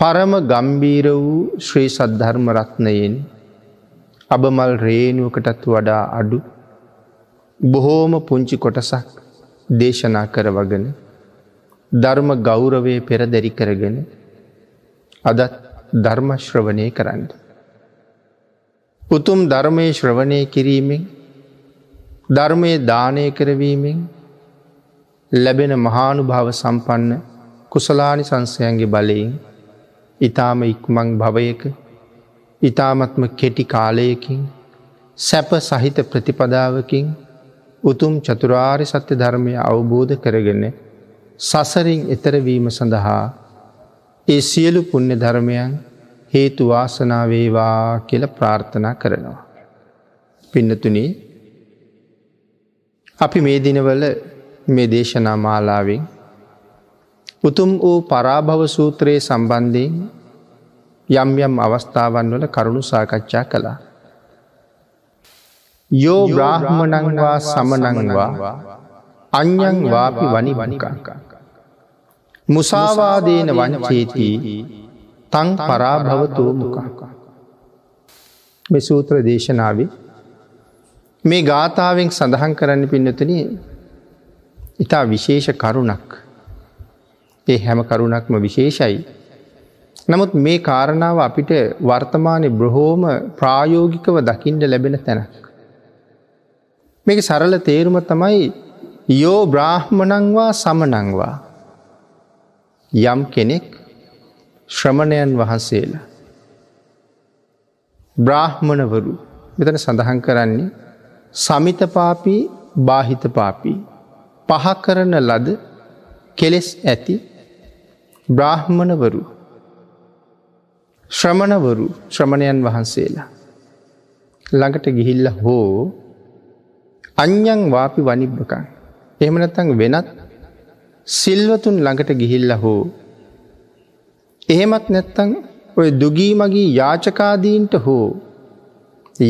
පරම ගම්බීර වූ ශ්‍රී සද්ධර්ම රත්නයෙන් අබමල් රේනුවකටත් වඩා අඩු බොහෝම පුංචි කොටසක් දේශනා කරවගෙන ධර්ම ගෞරවය පෙරදැරි කරගෙන අදත් ධර්මශ්‍රවනය කරන්න. උතුම් ධර්මය ශ්‍රවණය කිරීමෙන් ධර්මය දානය කරවීමෙන් ලැබෙන මහානු භාව සම්පන්න කුසලානි සංසයන්ගේ බලයෙන් ඉතාම ඉක්මං භවයක ඉතාමත්ම කෙටි කාලයකින් සැප සහිත ප්‍රතිපදාවකින් උතුම් චතුරාරි සත්‍ය ධර්මය අවබෝධ කරගෙන සසරින් එතරවීම සඳහා ඒ සියලු පුුණ්‍ය ධර්මයන් හේතු වාසනාවේවා කියල ප්‍රාර්ථනා කරනවා. පින්නතුනී අපි මේ දිනවල මේ දේශනා මාලාවෙන් උතුම් වූ පරාභව සූත්‍රයේ සම්බන්ධයෙන් යම් යම් අවස්ථාවන් වල කරුණු සාකච්ඡා කළා. යෝ බ්‍රාහ්මණංවා සමනංවා අඥං වාපි වනි වනිකංකා. මුසාවාදේන වංචේතිී තං පරාභවතෝ මුකංකා. මෙ සූත්‍ර දේශනාවේ මේ ගාථාවෙන් සඳහන් කරන්න පින්නතුන ඉතා විශේෂ කරුණක් ඒ හැම කරුණක්ම විශේෂයි. නමුත් මේ කාරණාව අපිට වර්තමානය බ්‍රහෝම ප්‍රායෝගිකව දකිින්ට ලැබෙන තැනක්. මේක සරල තේරුම තමයි යෝ බ්‍රාහ්මණංවා සමනංවා යම් කෙනෙක් ශ්‍රමණයන් වහන්සේලා. බ්‍රාහ්මණවරු මෙතන සඳහන් කරන්නේ සමිතපාපී බාහිතපාපී පහ කරන ලද කෙලෙස් ඇති බ්‍රාහ්මණවරු ශ්‍රමණවරු ශ්‍රමණයන් වහන්සේලා ළඟට ගිහිල්ල හෝ අඥ්ඥං වාපි වනිබ්බකං. එහෙමනත්තං වෙනත් සිල්වතුන් ළඟට ගිහිල්ල හෝ එහෙමත් නැත්තං ඔය දුගී මගේ යාචකාදීන්ට හෝ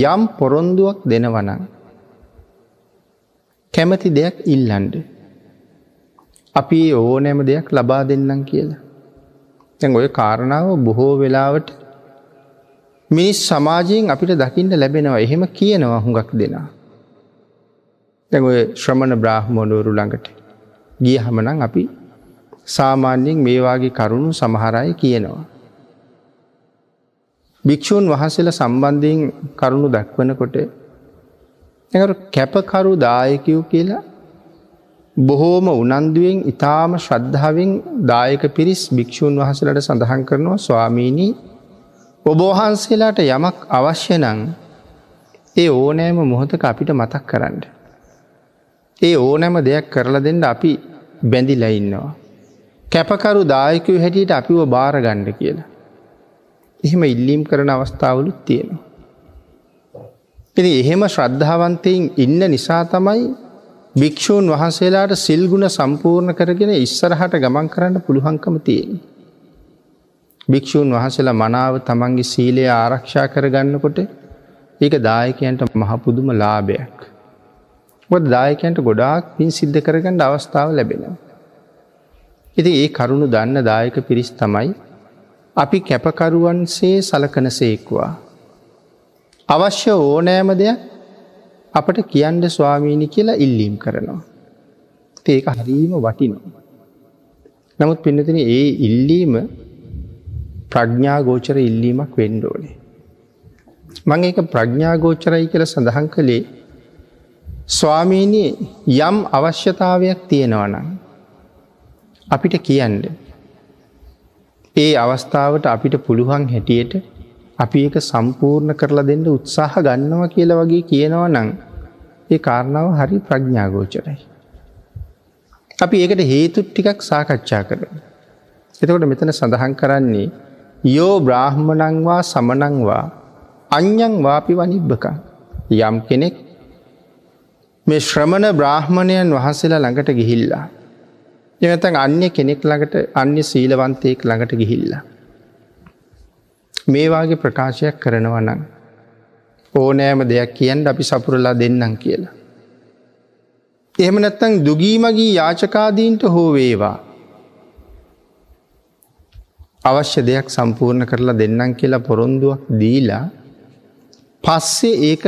යම් පොරොන්දුවක් දෙනවනං කැමති දෙයක් ඉල්ලන්ඩ. අපි ඕනෑම දෙයක් ලබා දෙන්නම් කියලා. තැන් ඔය කාරණාව බොහෝ වෙලාවට මිනිස් සමාජයෙන් අපිට දකිින්ට ලැබෙනවා එහෙම කියනවා හුඟක් දෙනා. දැන් ඔය ශ්‍රමණ බ්‍රාහ්මෝනවරු ළඟට ගිය හමනං අපි සාමාන්‍යයෙන් මේවාගේ කරුණු සමහරය කියනවා. භික්‍ෂූන් වහන්සේල සම්බන්ධයෙන් කරුණු දක්වනකොට කැපකරු දායකයෝ කියලා බොහෝම උනන්දුවෙන් ඉතාම ශ්‍රද්ධාවෙන් දායක පිරිස් භික්‍ෂූන් වහසලට සඳහන් කරනවා ස්වාමීණී ඔබවහන්සේලාට යමක් අවශ්‍ය නං ඒ ඕනෑම මොහොතක අපිට මතක් කරන්න. ඒ ඕනෑම දෙයක් කරලා දෙන්න අපි බැඳිලා ඉන්නවා. කැපකරු දායකව හැටියට අපිව භාරගණ්ඩ කියලා. එහෙම ඉල්ලීම් කරන අවස්ථාවලුත් තියෙනවා. එති එහෙම ශ්‍රද්ධාවන්තයෙන් ඉන්න නිසා තමයි භික්‍ෂූන් වහන්සේලාට සිල්ගුණ සම්පූර්ණ කරගෙන ඉස්සරහට ගමන් කරන්න පුළුවන්කම තියෙන. භික්‍ෂූන් වහසලා මනාව තමන්ගේ සීලය ආරක්ෂා කරගන්නකොට ඒක දායකයන්ට මහපුදුම ලාභයක්. ගොද දායකයන්ට ගොඩාක් පින් සිද්ධ කරගන්න අවස්ථාව ලැබෙනවා. ඉති ඒ කරුණු දන්න දායක පිරිස් තමයි අපි කැපකරුවන්සේ සලකන සේක්වා. අවශ්‍ය ඕනෑම දෙයක් අපට කියන්ඩ ස්වාමීණි කියලා ඉල්ලීම් කරනවා. ඒක හරීම වටිනවා. නමුත් පින්නතින ඒ ඉල්ලීම ප්‍රඥ්ඥාගෝචර ඉල්ලීමක් වෙන්ඩෝනේ. මං ඒක ප්‍රඥ්ඥාගෝචරයි කියල සඳහන් කළේ ස්වාමීණී යම් අවශ්‍යතාවයක් තියෙනවනම් අපිට කියන්න. ඒ අවස්ථාවට අපිට පුළුවන් හැටියට අපි ඒක සම්පූර්ණ කරලා දෙන්න උත්සාහ ගන්නවා කියල වගේ කියනව නං ඒ කාරණාව හරි ප්‍රඥ්ඥාගෝචරයි. අපි ඒකට හේතුත් ටිකක් සාකච්ඡා කරන. එතකොට මෙතන සඳහන් කරන්නේ යෝ බ්‍රාහ්මණංවා සමනංවා අඥ්ඥං වාපි වනිබ්බක යම් කෙනෙක් මේ ශ්‍රමණ බ්‍රාහ්මණයන් වහන්සේලා ළඟට ගිහිල්ලා. එනතන් අන්‍ය කෙනෙක් ළඟට අන්‍ය සීලවන්තයෙක් ළඟට ගිහිල්ලා. මේවාගේ ප්‍රකාශයක් කරනවනං. ඕනෑම දෙයක් කියන්න අපි සපුරලා දෙන්නම් කියලා. එහෙම නැත්තං දුගීමගී යාචකාදීන්ට හෝ වේවා. අවශ්‍ය දෙයක් සම්පූර්ණ කරලා දෙන්නම් කියලා පොරොන්දුවක් දීලා පස්සේ ඒක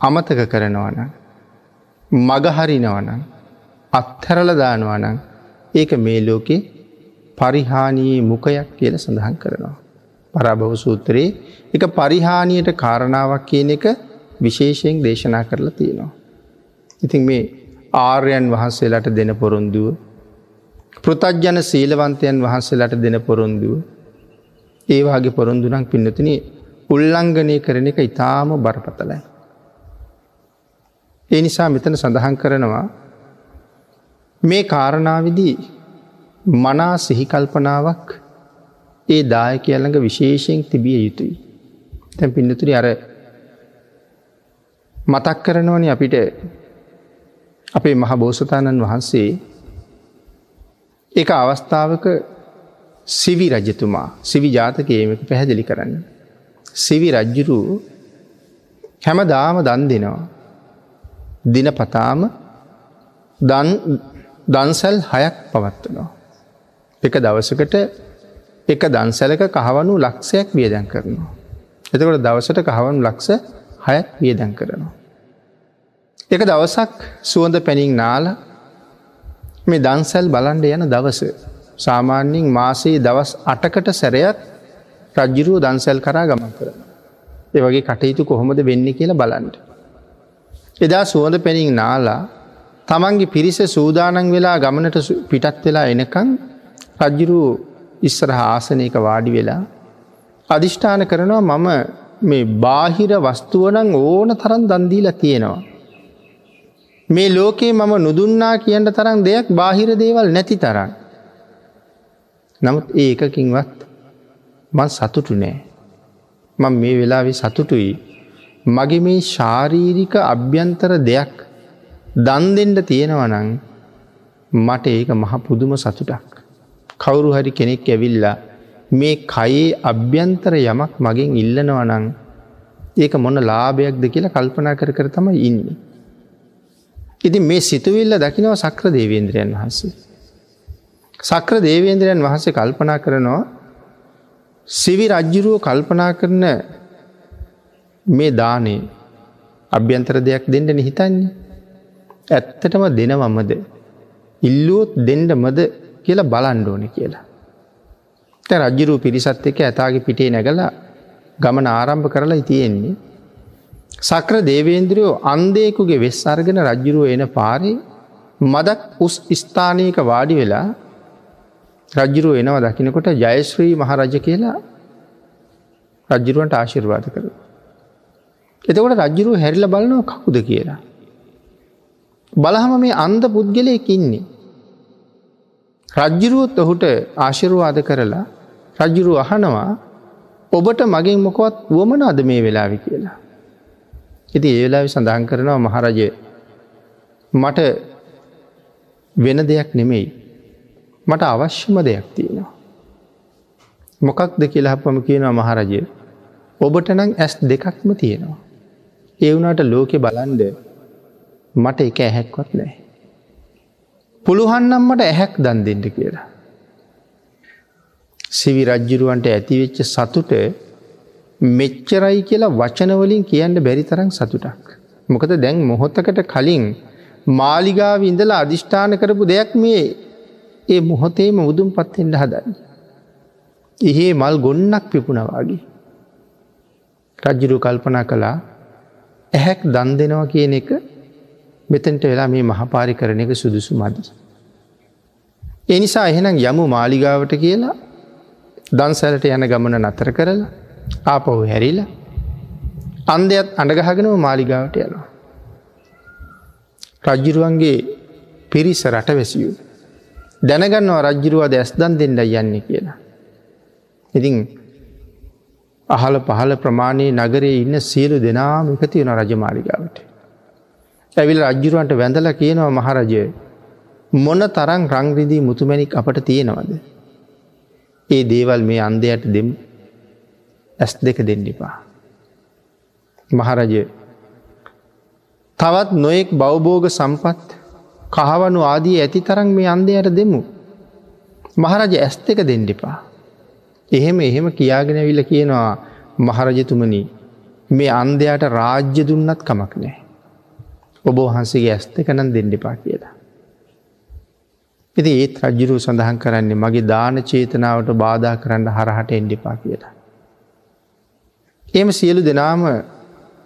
අමතක කරනවන. මගහරිනවන අත්හැරල දානවනං ඒක මේ ලෝකෙ පරිහානයේ මුකයක් කියල සඳහන් කරනවා. පරාභව සූත්‍රයේ එක පරිහානියට කාරණාවක් කියන එක විශේෂයෙන් දේශනා කරලා තියෙනවා. ඉතින් මේ ආර්යන් වහන්සේලාට දෙන පොරොන්දුව පෘතජ්ජන සීලවන්තයන් වහන්සේලාට දෙන පොරොන්දුව ඒවාගේ පොරොන්දුනක් පින්නතුන උල්ලංඝනය කරන එක ඉතාම බරපතලයි. ඒ නිසා මෙතන සඳහන් කරනවා මේ කාරණාවිදී මනා සිහිකල්පනාවක් ඒ දාය කියල්ළඟ විශේෂයෙන් තිබිය යුතුයි. තැන් පිඩතුරි අර මතක් කරනවන අපිට අපේ මහ බෝසතාණන් වහන්සේ එක අවස්ථාවක සිවි රජතුමා සිවි ජාතකයමක පැහැදිලි කරන්න. සිවි රජ්ජුරු හැමදාම දන් දෙනවා. දින පතාම දන්සැල් හයක් පවත්වනවා. එක දවසකට එක දන්සැලක කහවනු ලක්ෂයක් වියදැන් කරනවා. එතකොට දවසට කහවනු ලක්ෂ හයක් වියදැන් කරනවා. එක දවසක් සුවඳ පැනිින් නාල මේ දන්සැල් බලන්ඩ යන දවස සාමාන්‍යින් මාසයේ දවස් අටකට සැරයක් රජ්ජිරුව දන්සැල් කරා ගමන් කරන. ඒවගේ කටයුතු කොහොමද වෙන්න කියලා බලන්ට. එදා සුවඳ පැනිින් නාලා තමන්ගේ පිරිස සූදානන් වෙලා ගමනට පිටත් වෙලා එනකං රජ්ජිරු ඉස්සරහ ආසනයක වාඩි වෙලා අධිෂ්ඨාන කරනවා මම මේ බාහිර වස්තුවනං ඕන තරන් දන්දීලා තියෙනවා. මේ ලෝකයේ මම නුදුන්නා කියන්න තරම් දෙයක් බාහිර දේවල් නැති තරන්. නමුත් ඒ එකකින්වත් මන් සතුටු නෑ. මං මේ වෙලාවෙ සතුටුයි මගේ මේ ශාරීරික අභ්‍යන්තර දෙයක් දන් දෙෙන්ට තියෙනවනං මට ඒක මහ පුදුම සතුටක්. කවුරු හරි කෙනෙක් ඇවිල්ලා මේ කයේ අභ්‍යන්තර යමක් මගෙන් ඉල්ලනවනං ඒක මොන ලාභයක්ද කියලා කල්පනා කර කර තමයි ඉන්නේ. ඉති මේ සිතුවිල්ල දකිනව සක්‍ර දේවේන්ද්‍රයන් වහන්සේ. සක්‍ර දේවේන්ද්‍රයන් වහන්සේ කල්පනා කරනවා සිවි රජ්ජුරුව කල්පනා කරන මේ දානේ අභ්‍යන්තර දෙයක් දෙන්න නිහිතන්නේ. ඇත්තටම දෙනවමද. ඉල්ලුවොත් දෙන්ඩ මද කියලා බලන්ඩෝන කියලා. තැ රජ්ජුරුව පිරිසත් එක ඇතාගේ පිටේ නැගලා ගමන ආරම්භ කරලා තියෙන්නේ. සක්‍ර දේවේන්ද්‍රියෝ අන්දේකුගේ වෙස් අර්ගෙන රජ්ජුරුව එන පාරි මදක් උස් ස්ථානයක වාඩි වෙලා රජ්ජුරුව එනවා දකිනකොට ජයශ්‍රී මහරජ කියලා රජ්ජුරුවන්ට ආශිර්වාද කර. එතකොට රජ්ජුරුව හැරිල බලනව කකුද කියලා. බලහම මේ අන්ද පුද්ගලයක ඉන්නේ. රජ්ජුරුවොත් ඔහුට ආශිරවාද කරලා රජ්ජුරුව අහනවා ඔබට මගින් මොකොත් වුවමන අද මේ වෙලාවි කියලා. ඉති ඒවෙලාවි සඳහන් කරනවා මහරජය මට වෙන දෙයක් නෙමෙයි මට අවශ්‍යම දෙයක් තියෙනවා. මොකක්ද කියලාහපම කියනවා මහරජය ඔබට නං ඇස් දෙකක්ම තියෙනවා. ඒ වුණට ලෝකෙ බලන්ඩ මට එක ඇහැක්වත් නෑ. පුළුහන්නම් මට ඇහැක් දන් දෙෙන්ට කියලා. සිවි රජ්ජුරුවන්ට ඇතිවෙච්ච සතුට මෙච්චරයි කියලා වචනවලින් කියන්න බැරි තරම් සතුටක්. මොකද දැන් මොහොත්තකට කලින් මාලිගාව ඉඳලා අධිෂ්ඨාන කරපු දෙයක් මේ ඒ මොහොතේම උදුම් පත්තෙන්ට හදන්න. එහෙේ මල් ගොන්නක් පිපුණවාගේ. රජ්ජුරු කල්පනා කළා ඇහැක් දන් දෙනවා කියන එක මෙතැන්ට වෙලා මේ මහපාරි කරන එක සුදුසු මදි. එනිසා එහෙනම් යමු මාලිගාවට කියලා දන්සැලට යන ගමන නතර කරලා ආපහු හැරිලා අන්දයත් අඩගහගෙනව මාලිගාවට යනවා. රජ්ජිරුවන්ගේ පිරිස රට වැසියූ. දැනගන්නවා රජ්ජිරුවද ඇස් දන් දෙන්නයි යන්නේ කියලා. ඉතින් අහල පහල ප්‍රමාණයේ නගරේ ඉන්න සියලු දෙනාම එකති වන රජමාලිගාවට. ඇවිල් රජ්ජුරුවන්ට වැඳල කියනවා මහරජය මොන තරං රංග්‍රදී මුතුමැණික් අපට තියෙනවද. ඒ දේවල් මේ අන්දයට දෙම් ඇස් දෙක දෙන්නිපා. මහරජය තවත් නොයෙක් බවබෝග සම්පත් කහවනු ආදී ඇති තරන් මේ අන්දයට දෙමු. මහරජ ඇස් දෙක දෙන්ඩිපා. එහෙම එහෙම කියාගෙන විල කියනවා මහරජතුමනි මේ අන්දයට රාජ්‍ය දුන්නත් කමක් නෑ. ඔබ වහන්සේගේ ඇස් දෙකනම් දෙන්ඩිපා කියලා. එති ඒත් රජ්ජුරු සඳහන් කරන්නේ මගේ දාන චේතනාවට බාධා කරන්න හරහට එන්ඩිපා කියලා. එම සියලු දෙනාම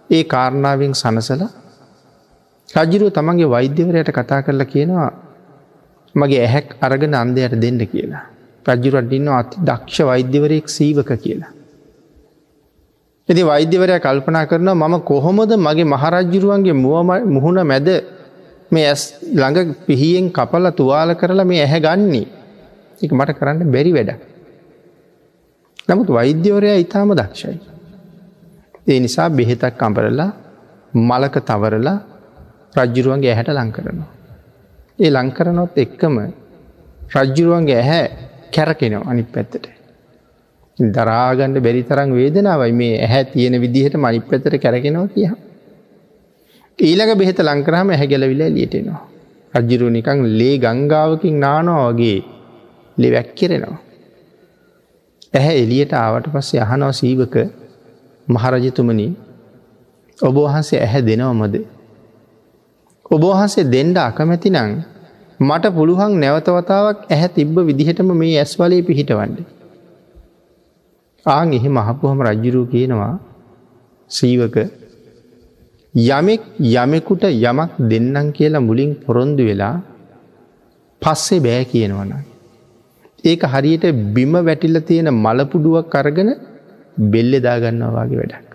ඒ කාරණාවෙන් සනසල රජිරුව තමන්ගේ වෛද්‍යවරයට කතා කරලා කියනවා මගේ ඇහැක් අරගෙන අන්දයට දෙන්න කියලා. රජ්ජුරට ඉන්න අති දක්ෂ වෛද්‍යවරයෙක් සීවක කියලා. ඇති වෛද්‍යවරය කල්පනා කරන මම කොහොමද මගේ මහරජ්ජුරුවන්ගේ මුවම මුහුණ මැද මේ ඇස් ළඟ පිහියෙන් කපල තුවාල කරලා මේ ඇහැ ගන්නේ එක මට කරන්න බැරි වැඩ. නමුත් වෛද්‍යවරයා ඉතාම දක්ෂයි. ඒ නිසා බෙහෙතක් කම්පරලා මලක තවරලා රජ්ජුරුවන්ගේ ඇහැට ලංකරනවා. ඒ ලංකරනොත් එක්කම රජ්ජුරුවන්ගේ ඇහැ කැරකෙනවා අනි පැත්තට. දරාගණ්ඩ බැරි තරම් වේදනාවයි මේ ඇහැ තියෙන විදිහට මනි පැතර කැරගෙනවා කිය. ඊළඟ බෙහෙත ලංකරහම ඇහැ ගැලවිලා ලියටෙනවා. රජ්ජිරු නිකං ලේ ගංගාවකින් නානවා වගේ ලෙ වැැක්කෙරෙනවා. ඇහැ එලියට ආවට පස්සේ අහනව සීවක මහරජතුමනි ඔබ වහන්සේ ඇහැ දෙනවමද. ඔබවහන්සේ දෙන්ඩ අකමැති නං මට පුළුවන් නැවතවතාවක් ඇහැ තිබ්බ විදිහටම මේ ඇස් වලේ පිහිටවන්න. ආං එහෙ මහපුහම රජ්ජුරූ කියනවා සීවක යමෙක් යමෙකුට යමක් දෙන්නම් කියලා මුලින් පොරොන්දු වෙලා පස්සේ බෑ කියනවන. ඒක හරියට බිම වැටිල්ල තියෙන මලපුඩුවක් කරගෙන බෙල්ලෙදාගන්නවාගේ වැඩක්.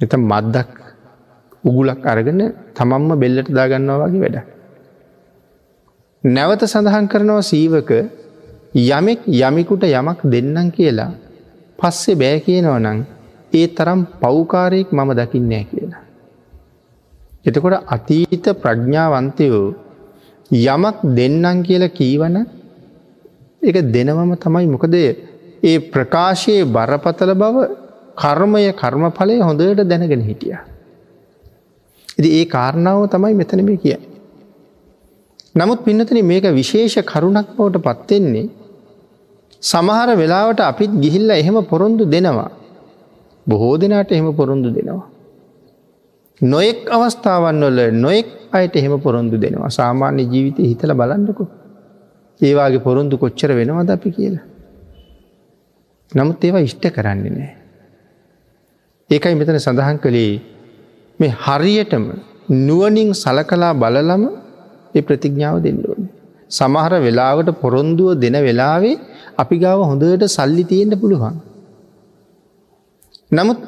එත මද්දක් උගුලක් අරගෙන තමන්ම බෙල්ලට දාගන්නවා වගේ වැඩ. නැවත සඳහන් කරනවා සීවක යමෙක් යමිකුට යමක් දෙන්නම් කියලා පස්සේ බෑ කියනවනං ඒ තරම් පෞකාරයෙක් මම දකින්නෑ කියලා. එතකොට අතීත ප්‍රඥාවන්තයෝ යමක් දෙන්නම් කියලා කීවන එක දෙනවම තමයි මොකද ඒ ප්‍රකාශයේ බරපතල බව කර්මය කර්මඵලය හොඳට දැනගෙන හිටිය. ඉති ඒ කාරණාව තමයි මෙතන මේ කිය. නමුත් පින්නතන මේක විශේෂ කරුණක් බවට පත්වෙන්නේ සමහර වෙලාවට අපිත් ගිහිල්ල එහෙම පොරොන්දු දෙනවා. බොහෝ දෙනාට එහෙම පොරොන්දු දෙනවා. නොයෙක් අවස්ථාවන් වල නොයෙක් අයට එහෙම පොරොන්දු දෙනවා සාමාන්‍ය ජීවිතය හිතල බලන්නකු. ඒවාගේ පොරොන්දු කොච්චර වෙනවද අපි කියලා. නමුත් ඒවා ඉෂ්ට කරන්නේ නෑ. ඒකයි මෙතන සඳහන් කළේ මේ හරියටම නුවනින් සලකලා බලලම ඒ ප්‍රතිඥාව දෙන්න ඕන. සමහර වෙලාවට පොරොන්දුව දෙන වෙලාවේ අපි ගාව හොඳට සල්ලි තියෙන්ට පුළුවන්. නමුත්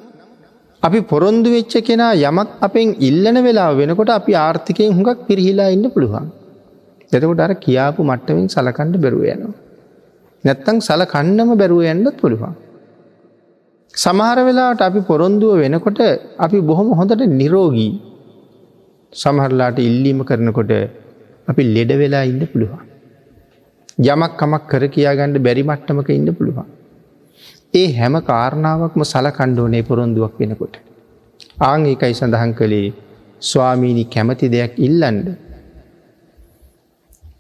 අපි පොරොන්දු වෙච්ච කෙනා යමක් අපෙන් ඉල්ලන වෙලා වෙනකොට අපි ආර්ථිකයෙන් හුඟක් පිරිහිලා ඉන්න පුළුවන්. එතකොට අර කියාපු මට්ටමින් සලකණ්ඩ බැරුව යනවා. නැත්තං සල කන්නම බැරුව යන්නත් පුළුවන්. සමහර වෙලාට අපි පොරොන්දුව වෙනකොට අපි බොහොම හොඳට නිරෝගී සමහරලාට ඉල්ලීම කරනකොට අපි ලෙඩ වෙලා ඉන්න පුළුවන්. යමක් කමක් කර කියාගණ්ඩ බැරි මට්ටමක ඉන්න පුළුවන්. ඒ හැම කාරණාවක්ම සල කණ්ඩෝනේ පොරොන්දුවක් වෙනකොට. ආං ඒකයි සඳහන් කළේ ස්වාමීණි කැමති දෙයක් ඉල්ලන්ඩ.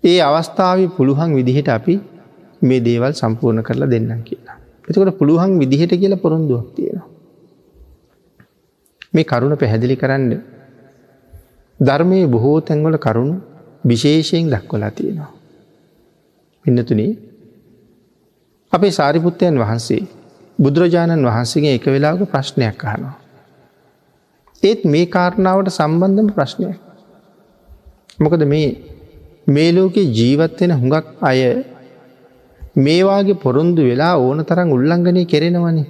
ඒ අවස්ථාව පුළුවන් විදිහට අපි මේ දේවල් සම්පූර්ණ කරලා දෙන්නම් කියලා. එතකොට පුළුවන් විදිහට කියලා පොරොන්දුවක් තියෙනවා. මේ කරුණ පැහැදිලි කරන්න ධර්මය බොහෝ තැන්වල කරුණු විශේෂයෙන් දක්වලා තියෙනවා. පින්නතුනේ අපේ සාරිපුත්තයන් වහන්සේ බුදුරජාණන් වහන්සේගේ එක වෙලාක ප්‍රශ්නයක් අහනවා. ඒත් මේ කාරණාවට සම්බන්ධම ප්‍රශ්නය. මොකද මේ මේ ලෝකෙ ජීවත්වෙන හුඟක් අය මේවාගේ පොරොන්දු වෙලා ඕන තරම් උල්ලංඝනය කෙරෙනවනේ.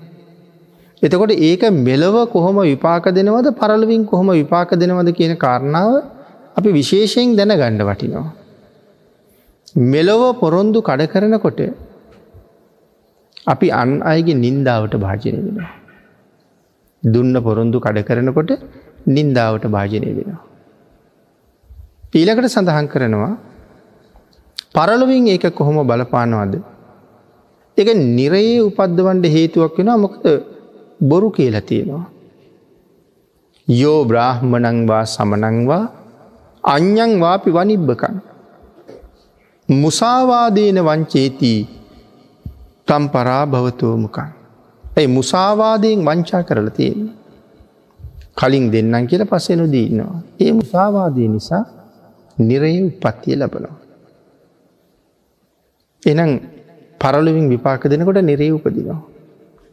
එතකොට ඒක මෙලව කොහොම විපාක දෙනවද පරලවින් කොහොම විපාක දෙනවද කියන කාරණාව අපි විශේෂයෙන් දැන ගණ්ඩ වටිනවා. මෙලොව පොරොන්දු කඩ කරනකොට අපි අන් අයගේ නින්දාවට භාජනය වෙනවා. දුන්න පොරොන්දු කඩ කරනකොට නින්දාවට භාජනය වෙනවා. ඊළකට සඳහන් කරනවා පරලොවින් ඒක කොහොම බලපානවාද. එක නිරයේ උපද්ධවන්ට හේතුවක් වෙනවා මොකද බොරු කියලා තියෙනවා. යෝ බ්‍රාහ්මණංවා සමනංවා අඥ්ඥං වාපි වනිබ්බකන්. මුසාවාදේන වංචේතිී තම් පරා භවතුවමකන්. ඇයි මුසාවාදයෙන් වංචා කරල තියෙන්නේ. කලින් දෙන්නම් කියල පස්සෙ නොදීන්නවා. ඒ මුසාවාදය නිසා නිරය උපත්තිය ලබනවා. එනම් පරලුවින් විපාක දෙනකොට නිරේ උපදිනවා.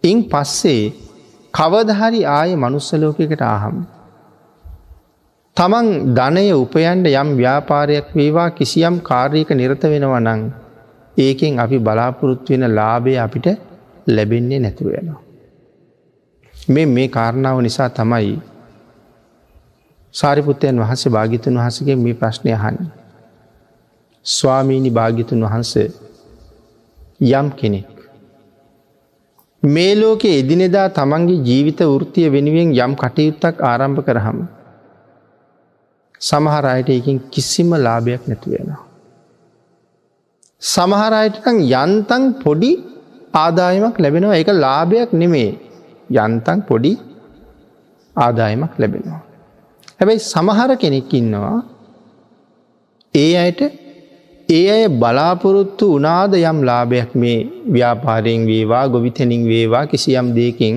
ඉන් පස්සේ කවදහරි ආය මනුස්සලෝකකට ආහම්. තමන් ධනය උපයන්ට යම් ව්‍යාපාරයක් වේවා කිසියම් කාර්යක නිරත වෙනවා නං ඒකෙන් අපි බලාපොරොත්තු වෙන ලාබය අපිට ලැබෙන්නේ නැතුව යනවා. මේ මේ කාරණාව නිසා තමයි සාරිපුත්තයන් වහන්සේ භාගිතුන් වහසගේ මේ ප්‍රශ්නය හන්න. ස්වාමීණි භාගිතුන් වහන්සේ යම් කෙනෙක්. මේ ලෝකෙ එදිනෙදා තමන්ගේ ජීවිත වෘතිය වෙනුවෙන් යම් කටයුත්තක් ආරම්භ කරහම. සමහර අයට එකින් කිසිම ලාභයක් නැතුවෙනවා. සමහරයටකං යන්තන් පොඩි ආදායමක් ලැබෙනවා එක ලාභයක් නෙමේ යන්තන් පොඩි ආදායමක් ලැබෙනවා. හැබැයි සමහර කෙනෙක් ඉන්නවා ඒ අයට ඒ අය බලාපොරොත්තු උනාද යම් ලාභයක් මේ ව්‍යාපාරයෙන් වේවා ගොවිතැනින් වේවා කිසියම් දෙකින්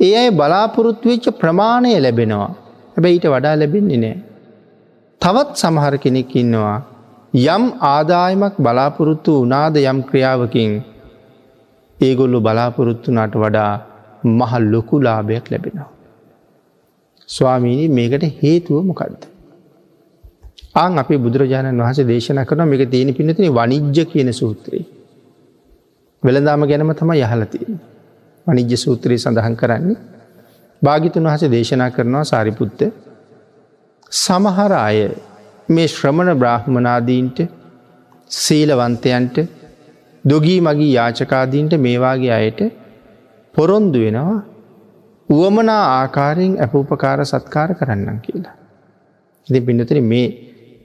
ඒ අය බලාපොරොත්තු වෙච්ච ප්‍රමාණය ලැබෙනවා හැබැයි ඊට වඩා ලැබෙන්නේ නෑ. තවත් සමහර කෙනෙක් ඉන්නවා යම් ආදායමක් බලාපොරොත්තු උනාද යම් ක්‍රියාවකින් ඒගොල්ලු බලාපොරොත්තුනාට වඩා මහ ලොකු ලාභයක් ලැබෙනවා. ස්වාමීණී මේකට හේතුව මොකක්ද. ආං අපේ බුදුරජාණන් වහස දේශන කරන මේක තියෙන පිනතින වනිජ්‍ය කියන සූත්‍රයේ. වෙළදාම ගැනම තම යහලතිය. වනිජ්‍ය සූත්‍රයේ සඳහන් කරන්නේ. භාගිතුන් වහස දේශනා කරනවා සාරිපුත්ත සමහර අය මේ ශ්‍රමණ බ්‍රහ්මනාදීන්ට සීලවන්තයන්ට දොගී මගී යාචකාදීන්ට මේවාගේ අයට පොරොන්දු වෙනවා උවමනා ආකාරයෙන් ඇපූපකාර සත්කාර කරන්නම් කියලා. ඉති පිඩතන මේ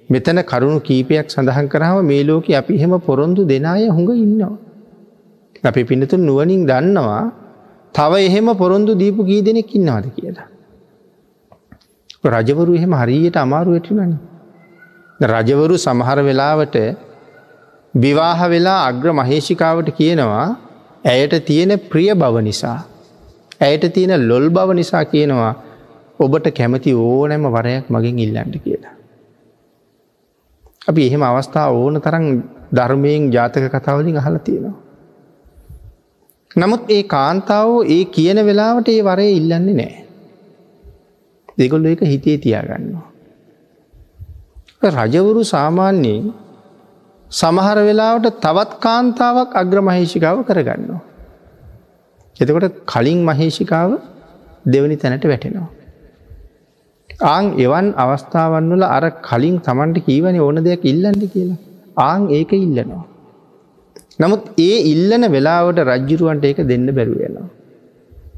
මෙතන කරුණු කීපයක් සඳහන් කරාව මේ ලෝක අපි හෙම පොරොන්දු දෙනාය හොඟ ඉන්නවා. අපි පිනතුන් නුවනින් දන්නවා තව එහෙම පොරොන්දු දීපු ගී දෙනෙක් ඉන්නවාද කියලා. රජවරු එහෙම හරියට අමාරු වැටිනන්නේ. රජවරු සමහර වෙලාවට විවාහ වෙලා අග්‍ර මහේෂිකාවට කියනවා ඇයට තියෙන ප්‍රිය බව නිසා. ඇයට තියෙන ලොල් බව නිසා කියනවා ඔබට කැමති ඕනෑම වරයක් මගින් ඉල්ලන්ට කියලා. අපි එහෙම අවස්ථාව ඕන තරන් ධර්මයෙන් ජාතක කතාවලින් අහල තියෙනවා. නමුත් ඒ කාන්තාව ඒ කියන වෙලාවට ඒ වරය ඉල්ලන්නේ නෑ. දෙකොල්ල එක හිතේ තියාගන්නවා. රජවරු සාමාන්‍යයෙන් සමහර වෙලාවට තවත් කාන්තාවක් අග්‍ර මහේෂිකාව කරගන්නවා. එතකොට කලින් මහේෂිකාව දෙවනි තැනට වැටෙනවා. ආං එවන් අවස්ථාවන් වල අර කලින් තමන්ට කීවන ඕන දෙයක් ඉල්ලන්න කියලා. ආං ඒක ඉල්ලනවා. නමුත් ඒ ඉල්ලන වෙලාවට රජ්ජුරුවන්ට ඒක දෙන්න බැරුවෙනවා.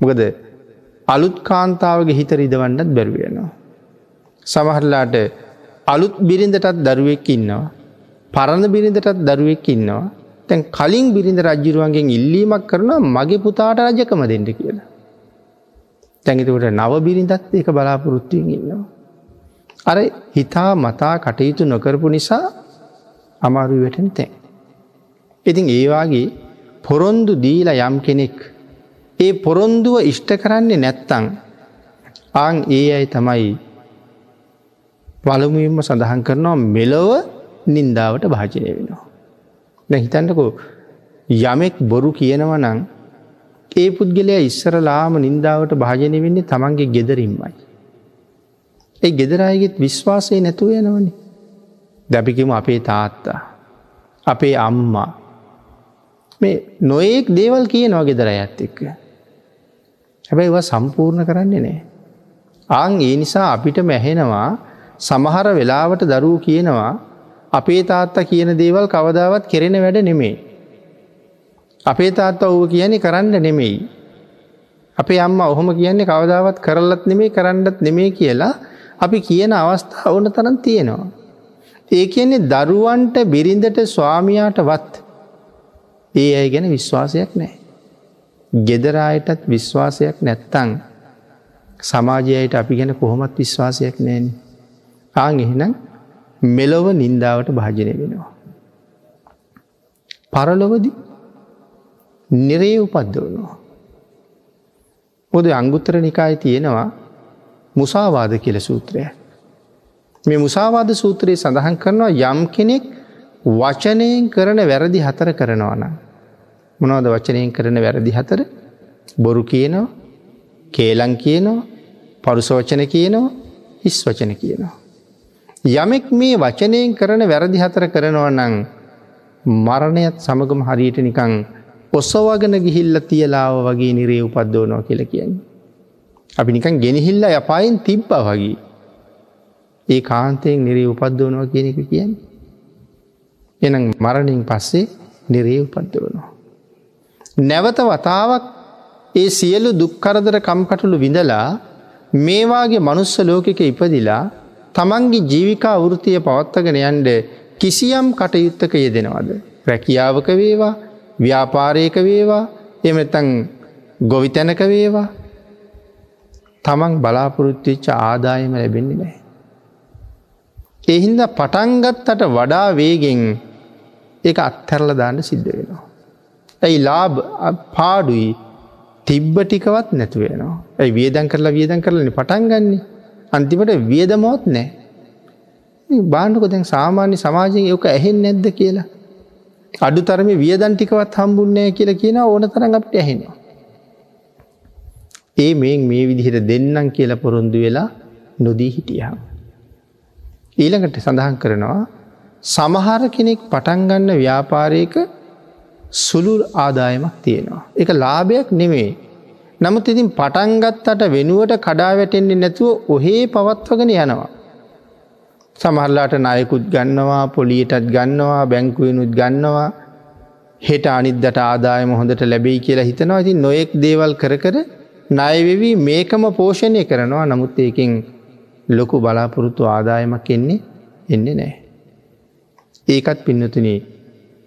මොකද අලුත් කාන්තාවගේ හිත රිදවන්නත් බැරුවෙනවා. සමහරලාට අලුත් බිරිඳටත් දරුවෙක් ඉන්නවා. පරණ බිරිඳටත් දරුවෙක් ඉන්නවා. තැන් කලින් බිරිඳ රජ්ජිරුවන්ගෙන් ඉල්ලීමක් කරන මගේ පුතාට රජකම දෙන්න කියලා. තැඟිතකට නව බිරිඳත් එක බලාපොරොත්තුවෙන් ඉන්නවා. අර හිතා මතා කටයුතු නොකරපු නිසා අමාරු වැටෙන තැන්. ඉතින් ඒවාගේ පොරොන්දු දීලා යම් කෙනෙක් ඒ පොරොන්දුව ඉෂ්ට කරන්නේ නැත්තං ආං ඒ අයි තමයි පළමුුවම සඳහන් කරනවා මෙලොව නින්දාවට භාජනය වෙනවා. දැ හිතන්නකෝ යමෙක් බොරු කියනව නං ඒ පුද්ගලයා ඉස්සරලාම නින්දාවට භාජනය වෙන්නේ තමන්ගේ ගෙදරින්මයි. ඒ ගෙදරයගෙත් විශ්වාසය නැතුව යනවනි. දැපිකිම අපේ තාත්තා. අපේ අම්මා. මේ නොයෙක් දේවල් කියනවා ගෙදර ඇත් එක්ක. හැබැයි සම්පූර්ණ කරන්නේ නෑ. ආං ඒ නිසා අපිට මැහෙනවා සමහර වෙලාවට දරූ කියනවා අපේ තාත්තා කියන දේවල් කවදාවත් කෙරෙන වැඩ නෙමේ. අපේ තාත්ත ඔව කියන්නේ කරන්න නෙමෙයි. අපේ අම්ම ඔහොම කියන්නේ කවදාවත් කරලත් නෙමේ කරන්නත් නෙමේ කියලා අපි කියන අවස්ථා ඕන තරන් තියෙනවා. ඒ කියන්නේ දරුවන්ට බිරිඳට ස්වාමියාට වත් ඒ අය ගැන විශ්වාසයක් නෑ. ගෙදරායටත් විශ්වාසයක් නැත්තං සමාජයට අපි ගැන කොහොමත් විශ්වාසයක් නෑන. ආං එහෙනම් මෙලොව නින්දාවට භාජනය වෙනවා. පරලොවද නිරේ උපද්දවනවා. පොද අංගුත්තර නිකායි තියෙනවා මුසාවාද කියල සූත්‍රය. මේ මුසාවාද සූත්‍රයේ සඳහන් කරනවා යම් කෙනෙක් වචනයෙන් කරන වැරදි හතර කරනවාන. මොනවද වචනයෙන් කරන වැරදි හතර බොරු කියනවා කේලං කියනවා පරුසවචන කියනවා හිස් වචන කියනවා. යමෙක් මේ වචනයෙන් කරන වැරදි හතර කරනවා නං මරණයත් සමගම හරියට නිකං ඔස්සවගෙන ගිහිල්ල තියලාව වගේ නිරේ උපද්දෝනෝ කියල කියන්නේ. අපි නිකන් ගෙනහිල්ල යපායෙන් තිබ්බ වගේ. ඒ කාන්තයෙන් නිරේ උපද්දෝනවා කියන එක කියන්න. එනම් මරණින් පස්සේ නිරේ උපද්දවනවා. නැවත වතාවක් ඒ සියලු දුක්කරදර කම්කටුළු විඳලා මේවාගේ මනුස්ස ලෝකෙක ඉපදිලා තමන්ගේ ජීවිකා වෘතිය පවත්තගෙන යන්ඩ කිසියම් කටයුත්තක යෙදෙනවද. රැකියාවක වේවා ව්‍යාපාරයක වේවා එමතන් ගොවිතැනක වේවා තමන් බලාපොරොත්තුවෙච්ච ආදායම ලැබෙන්නේ නෑ. එහින්ද පටන්ගත්තට වඩා වේගෙන් ඒ අත්හැරල දාන්න සිද්ධ වෙනවා. ඇයි ලාබ පාඩුයි තිබ්බ ටිකවත් නැතුවෙනවා. ඇයි වියදන් කරලා වියදන් කරලන පටන්ගන්නේ අන්තිමට වියදමෝත් නෑ. බාණ්ඩක දැන් සාමාන්‍ය සමාජයෙන් යක ඇහෙන් නැද්ද කියලා. අඩු තරම වියදන් ටිකවත් හම්බුන්නෑ කියලා කියන ඕන තරන් අපට ඇහෙනවා. ඒ මේ මේ විදිහට දෙන්නම් කියලා පොරොන්දු වෙලා නොදී හිටියහම්. ඊළඟට සඳහන් කරනවා සමහර කෙනෙක් පටන්ගන්න ව්‍යාපාරයක සුළු ආදායමක් තියෙනවා. එක ලාභයක් නෙමේ. නමුත් ඉතින් පටන්ගත්තට වෙනුවට කඩා වැටෙන්නේ නැතුව ඔහේ පවත්වගෙන යනවා. සමහරලාට නයකුත් ගන්නවා පොලියටත් ගන්නවා බැංකුවනුත් ගන්නවා හෙට අනිද්දට ආදායම හොඳට ලැබෙයි කියලා හිතනවා ඉතින් නොයෙක් දේවල් කර කර නයවෙවී මේකම පෝෂණය කරනවා නමුත් ඒකින් ලොකු බලාපොරොත්තු ආදායමක් එන්නේ එන්නේ නෑ. ඒකත් පින්නතුනේ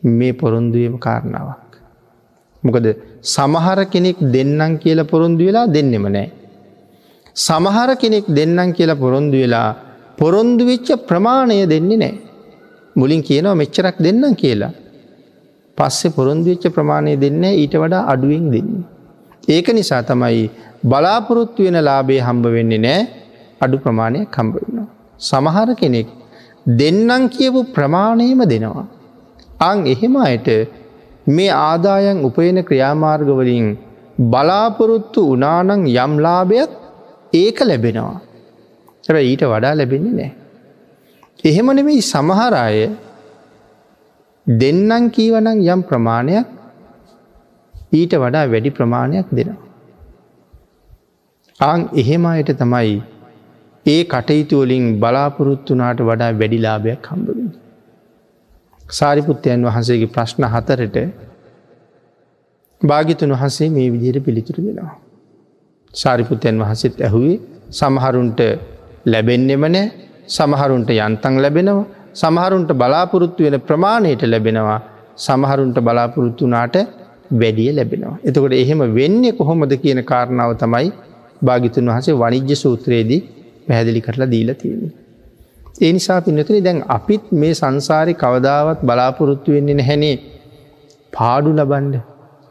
මේ පොරොන්දුවම කාරණාවක්. මොකද සමහර කෙනෙක් දෙන්නම් කියල පොරොන්දු වෙලා දෙන්නෙම නෑ. සමහර කෙනෙක් දෙන්නම් කියලා පොරොන්දු වෙලා පොරොන්දු වෙච්ච ප්‍රමාණය දෙන්නේ නෑ. මුලින් කියනවා මෙච්චරක් දෙන්නම් කියලා. පස්සෙ පොරොන්දු වෙච්ච ප්‍රමාණය දෙන්න ඊට වඩා අඩුවෙන් දෙන්නේ. ඒක නිසා තමයි බලාපොරොත්තු වෙන ලාබේ හම්බ වෙන්නේ නෑ අඩු ප්‍රමාණය කම්බවෙනවා. සමහර කෙනෙක් දෙන්නම් කියපු ප්‍රමාණයම දෙනවා. අං එහෙම අයට මේ ආදායන් උපයන ක්‍රියාමාර්ගවලින් බලාපොරොත්තු උනානං යම්ලාභයක් ඒක ලැබෙනවා. හැබ ඊට වඩා ලැබෙන්නේ නෑ. එහෙම නෙමෙයි සමහරාය දෙන්නන් කීවනං යම් ප්‍රමාණයක් ඊට වඩා වැඩි ප්‍රමාණයක් දෙනවා. ආං එහෙම අයට තමයි ඒ කටයුතුවලින් බලාපොරොත්තුනාට වඩා වැඩිලාභයක් හම්බවෙන. සාරිපුත්තයන් වහන්සේගේ ප්‍රශ්න හතරට භාගිතුන් වහන්සේ මේ විදියට පිළිතුරු දෙෙනවා. සාරිපුත්තයන් වහන්සේත් ඇහුවේ සමහරුන්ට ලැබෙන්නෙම නෑ සමහරුන්ට යන්තන් ලැබෙනවා සමහරුන්ට බලාපොරොත්තු වෙන ප්‍රමාණයට ලැබෙනවා සමහරුන්ට බලාපොරොත්තුනාට වැඩිය ලැබෙනවා. එතකොට එහෙම වෙන්නේ කොහොමද කියන කාරණාව තමයි භාගිතුන් වහසේ වනිජ්‍ය සූත්‍රයේදී පැහැදිලි කරලා දීලා තියෙන. ඒ නිසා පිනතුනි දැන් අපිත් මේ සංසාරි කවදාවත් බලාපොරොත්තු වෙන්නේ නැහැනේ පාඩු ලබන්ඩ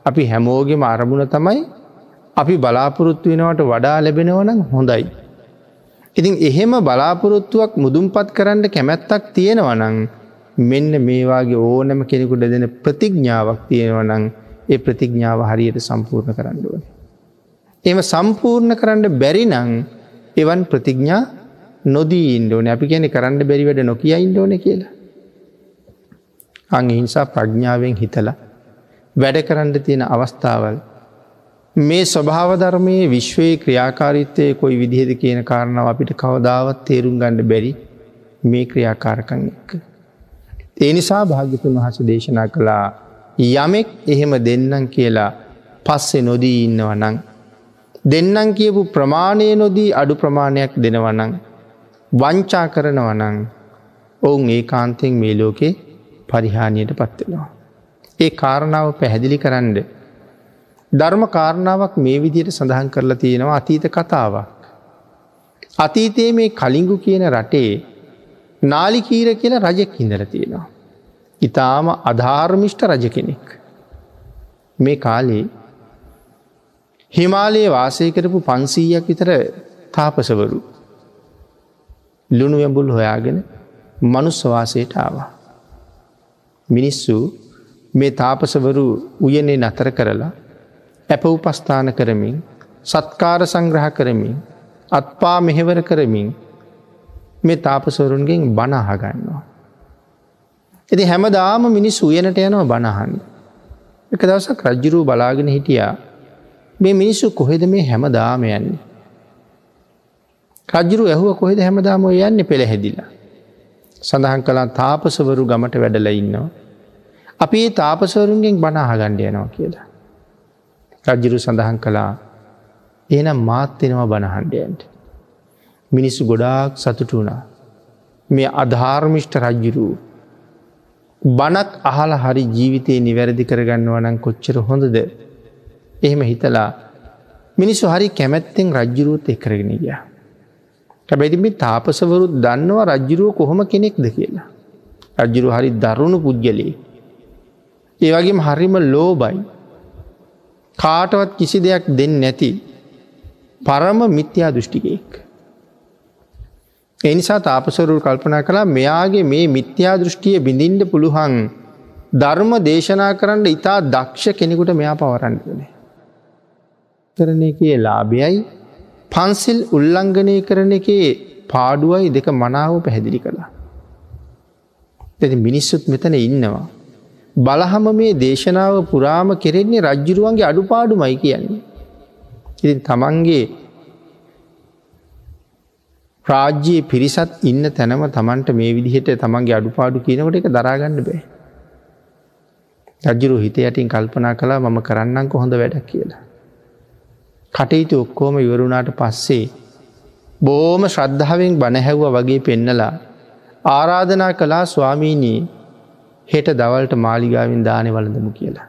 අපි හැමෝගෙම අරමුණ තමයි අපි බලාපොරොත්තු වෙනවට වඩා ලැබෙනවනම් හොඳයි. ඉතින් එහෙම බලාපොරොත්තුවක් මුදුන්පත් කරන්න කැමැත්තක් තියෙනවනං මෙන්න මේවාගේ ඕනම කෙනෙකුට දෙන ප්‍රතිඥ්ඥාවක් තියෙනවනං ඒ ප්‍රතිඥ්ඥාව හරියට සම්පූර්ණ කරන්න ඕන. එම සම්පූර්ණ කරන්න බැරි නං එවන් ප්‍රතිඥා නොදී ඉන්ඩෝන අපි කියන කරන්න බැරි වැඩ නොකිය ඉන්ඩෝන කියලා. අං හිංසා ප්‍රඥාවෙන් හිතලා වැඩ කරන්න තියෙන අවස්ථාවල් මේ ස්වභාවධර්මයේ විශ්වයේ ක්‍රියාකාරිත්තය කොයි විදිහෙද කියන කාරණාව අපිට කවදාවත් තේරුම් ගණඩ බැරි මේ ක්‍රියාකාරකං එක්ක. ඒ නිසා භාගිතුන් වහස දේශනා කළා යමෙක් එහෙම දෙන්නම් කියලා පස්සෙ නොදී ඉන්නවනං. දෙන්නම් කියපු ප්‍රමාණය නොදී අඩු ප්‍රමාණයක් දෙනවනං. වංචා කරනවනං ඔවුන් ඒ කාන්තෙන් මේ ලෝකේ පරිහානියට පත්වෙනවා. ඒ කාරණාව පැහැදිලි කරන්න. ධර්ම කාරණාවක් මේ විදියට සඳහන් කරලා තියෙනවා අතීත කතාවක්. අතීතයේ මේ කලිංගු කියන රටේ නාලිකීර කියලා රජෙක් ඉඳල තියෙනවා. ඉතාම අධාර්මිෂ්ට රජ කෙනෙක්. මේ කාලේ හිමාලයේ වාසය කරපු පන්සීයක් විතර තාපසවරු ලුණු ඇඹුල් හොයාගෙන මනුස්්‍යවාසයට ආවා. මිනිස්සු මේ තාපසවරු උයනේ නතර කරලා ඇප උපස්ථාන කරමින් සත්කාර සංග්‍රහ කරමින් අත්පා මෙහෙවර කරමින් මේ තාපසවරුන්ගෙන් බණහගන්නවා. ඇති හැමදාම මිනිස් උයනට යනවා බණහන්න. එක දවසක් රජ්ජුරූ බලාගෙන හිටියා මේ මිනිස්සු කොහෙද මේ හැම දාම යන්නේ. රජ්ජුරු ඇහුව කොහෙද හැමදාම යන්න පෙළහැදිලා. සඳහන් කලා තාපසවරු ගමට වැඩල ඉන්නවා. අපි ඒ තාපසවරුන්ගෙන් බනාහගණ්ඩ යනවා කියලා. රජ්ජුරු සඳහන් කළා එනම් මාත්වෙනවා බණහන්ඩයන්ට. මිනිස්සු ගොඩාක් සතුට වුණා. මේ අධාර්මිෂ්ට රජ්ජුරූ. බනක් අහල හරි ජීවිතය නිවැරදි කරගන්නවනං කොච්චර හොඳද. එහෙම හිතලා මිනිස්සු හරි කැමැත්තෙන් රජ්ජුරුවත් එක්කරගෙන ගියා. හැබැතිමි තාපසවරුත් දන්නවා රජ්ජුරුව කොහොම කෙනෙක්ද කියලා. රජ්ජුරු හරි දරුණු පුද්ගලේ. ඒවගේම හරිම ලෝබයි. කාටවත් කිසි දෙයක් දෙන්න නැති පරම මිත්‍යා දෘෂ්ටිකයෙක්. එනිසා තාපසරුල් කල්පනා කලා මෙයාගේ මේ මිත්‍යා දෘෂ්ටිය බිඳින්ට පුළුවන් ධර්ම දේශනා කරන්න ඉතා දක්ෂ කෙනෙකුට මෙයා පවරන්නනේ. කරන එකේ ලාභයයි පන්සිල් උල්ලංඝනය කරන එකේ පාඩුවයි දෙක මනාව පැහැදිලි කළා. ඇති මිනිස්සුත් මෙතන ඉන්නවා. බලහම මේ දේශනාව පුරාම කෙරෙන්නේ රජ්ජුරුවන්ගේ අඩුපාඩු මයි කියන්නේ. ඉතින් තමන්ගේ රාජ්‍යයේ පිරිසත් ඉන්න තැනම තමන්ට මේ විදිහට තමන්ගේ අඩුපාඩු කියනකට එක දරාගන්න බෑ. රජ්ජුරු හිත යටින් කල්පනා කලා මම කරන්නංක හොඳ වැඩක් කියලා. කටයුතු ඔක්කෝම ඉවරුණාට පස්සේ බෝම ශ්‍රද්ධාවෙන් බණහැව්ව වගේ පෙන්නලා ආරාධනා කලා ස්වාමීනී හෙට දවල්ට මාලිගාවින් දානය වලඳමු කියලා.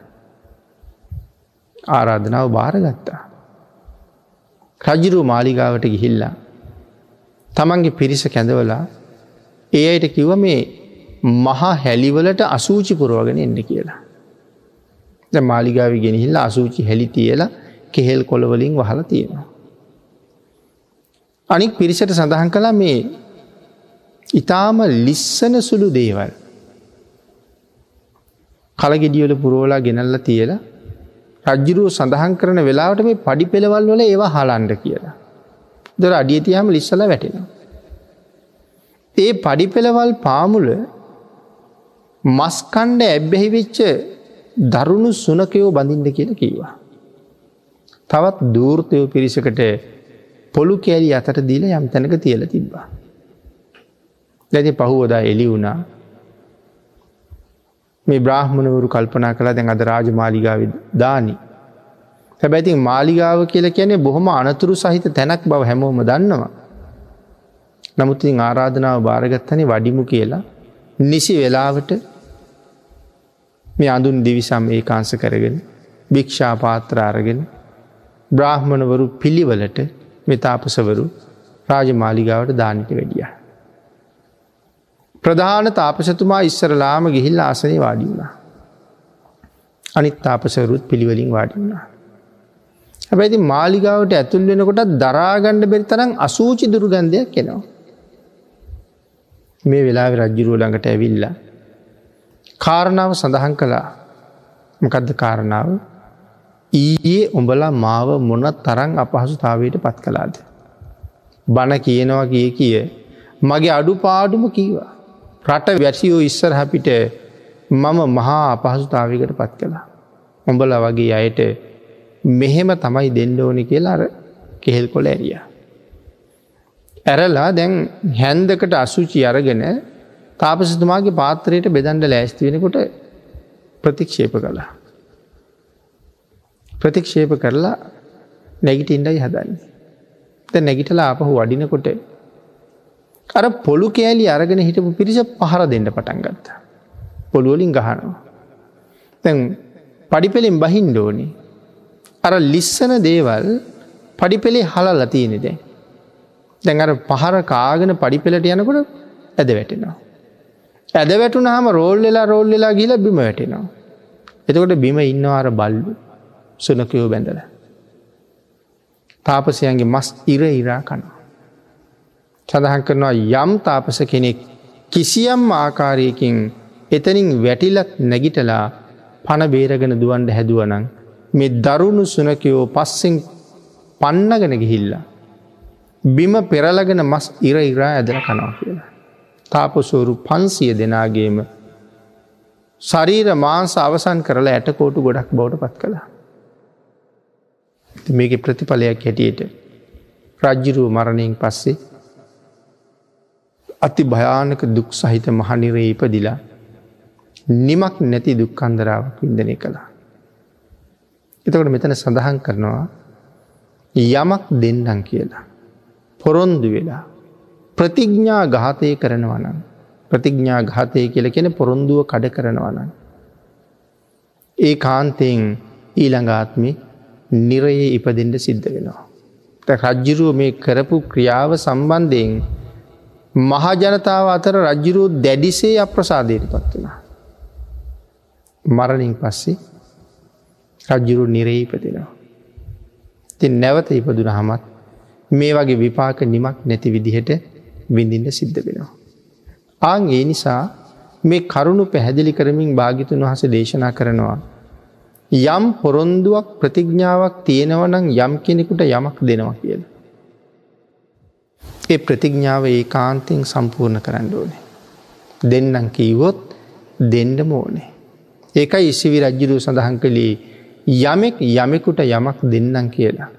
ආරාධනාව භාරගත්තා. රජිරු මාලිගාවට ගිහිල්ලා. තමන්ගේ පිරිස කැඳවලා ඒ අයට කිව මේ මහා හැලිවලට අසූචි පුරුවගෙන එන්න කියලා. මාලිගාවි ගෙනහිල්ලා අසූචි හැලි තියලා කෙහෙල් කොළවලින් වහල තියෙනවා. අනික් පිරිසට සඳහන් කලා මේ ඉතාම ලිස්සන සුළු දේවල් කලගෙඩියල පුරෝලා ගෙනල්ල තියලා රජ්ජුරුව සඳහන් කරන වෙලාවට මේ පඩි පෙළවල් වල ඒවා හලන්ඩ කියලා. දොර අඩියතියාම ලිස්සල වැටෙනවා. ඒ පඩි පෙළවල් පාමුල මස්කණ්ඩ ඇබ්බැහිවෙච්ච දරුණු සුනකයෝ බඳින්ද කියල කීවා. තවත් දූර්තයෝ පිරිසකට පොළු කෑලි අතට දීල යම් තැනක තියල තිබ්බා. දැති පහුවදා එලි වුණා මේ බ්‍රහ්මණවරු කල්පනා කලා දැන් අද රාජ මාලිගාව දානි. හැබැතින් මාලිගාව කියල කියන්නේ බොහොම අනතුරු සහිත තැනක් බව හැමෝම දන්නවා. නමුත්තින් ආරාධනාව භාරගත්තනය වඩිමු කියලා නිසි වෙලාවට මේ අඳුන් දිවිසම් ඒ කාන්ස කරගෙන භික්ෂා පාත්‍ර අරගෙන බ්‍රාහ්මණවරු පිළිවලට මෙතාපසවරු රාජමාලිගාවට දානට වැඩිය. ප්‍රධාන තාපසතුමා ඉස්සරලාම ගිහිල්ල ආසනය වාඩි වුණා. අනිත් තාපසවරුත් පිළිවලින් වාඩි වුණා. හැබැති මාලිගාවට ඇතුල් වෙනකොට දරාගණ්ඩ බෙරිතරම් අසූචි දුරුගන්ධයක් කෙනවා. මේ වෙලා රජ්ජුරුව ළඟට ඇවිල්ලා. කාරණාව සඳහන් කළා මකදද කාරණාව ඊයේ උඹලා මාව මොන තරං අපහසුතාවයට පත් කලාද. බණ කියනවා කිය කිය මගේ අඩු පාඩුම කීවා. රට වැසියෝ ඉස්සර හැපිට මම මහා අපහසුතාවකට පත් කළා. උඹල වගේ අයට මෙහෙම තමයි දෙන්න ඕනි කියලා අර කෙහෙල් කොළ ඇරිය. ඇරලා දැන් හැන්දකට අසුචි අරගෙන තාපසතුමාගේ පාත්‍රයට බෙදන්ඩ ලෑස්ති වෙනකොට ප්‍රතික්ෂේප කළා. ප්‍රතික්ෂේප කරලා නැගිට ඉන්ඩයි හදන්නේ. ත නැගිටලා ආපහු වඩිනකොට අර පොළු කෑලි අරගෙන හිටපු පිරිස පහර දෙන්න පටන් ගත්ත. පොළුවලින් ගහනවා. තැන් පඩිපෙළින් බහින්ඩෝනි. අර ලිස්සන දේවල් පඩිපෙළේ හලල් ලතියනෙ දැ. දැන් අර පහර කාගෙන පඩිපෙලට යනකොට ඇද වැටෙනවා. ඇද වැටුන හම රෝල් වෙලා රෝල් වෙලා ගිල බිම වැටෙනවා. එතකොට බිම ඉන්නවාර බල්ලු සුනකයෝ බැඳල. තාපසයන්ගේ මස් ඉර ඉරා කනවා. සඳහන් කරනවා යම් තාපස කෙනෙක් කිසියම් ආකාරයකින් එතනින් වැටිලත් නැගිටලා පණ බේරගෙන දුවන්ඩ හැදුවනං මේ දරුණු සුනකයෝ පස්සෙන් පන්නගෙන ගිහිල්ලා. බිම පෙරලගෙන මස් ඉර ඉරා ඇදල කනවා කියලා. තාපසෝරු පන්සිය දෙනාගේම ශරීර මාංස අවසන් කරලා ඇටකෝටු ගොඩක් බවට පත් කළා. මේක ප්‍රතිඵලයක් හැටියට රජ්ජිරුව මරණයෙන් පස්සේ අති භයානක දුක් සහිත මහනිරේ ඉපදිලා නිමක් නැති දුක්කන්දරාවක් විින්දනය කළා. එතකට මෙතන සඳහන් කරනවා යමක් දෙන්නම් කියලා. පොරොන්දු වෙලා ප්‍රතිඥ්ඥා ගාතය කරනවනම් ප්‍රතිඥ්ඥා ගාතය කියල කෙන පොරොන්දුව කඩ කරනවනම්. ඒ කාන්තයෙන් ඊළඟාත්මි නිරයේ ඉපදෙන්ට සිද්ධ වෙනවා. රජ්ජිරුව මේ කරපු ක්‍රියාව සම්බන්ධයෙන් මහජනතාව අතර රජ්ජිරුව දැඩිසේ අප්‍රසාදයට පත් වනා. මරණින් පස්සේ රජ්ජුරු නිරේ ඉපදෙනවා. තින් නැවත ඉපදුන හමත් මේ වගේ විපාක නිමක් නැති විදිහට විඳින්න සිද්ධ වෙනවා. ආං ඒ නිසා මේ කරුණු පැහැදිලි කරමින් භාගිතුන් වහස දේශනා කරනවා. යම් පොරොන්දුවක් ප්‍රතිඥ්ඥාවක් තියෙනවනං යම් කෙනෙකුට යමක් දෙනවා කියල. ඒ ප්‍රතිඥ්ඥාව ඒ කාන්තයෙන් සම්පූර්ණ කරන්න ඕනේ. දෙන්නම් කීවොත් දෙන්ඩ මෝනේ. ඒකයි ඉසිවි රජ්ජිරූ සඳහන් කළේ යමෙක් යමෙකුට යමක් දෙන්නම් කියලා.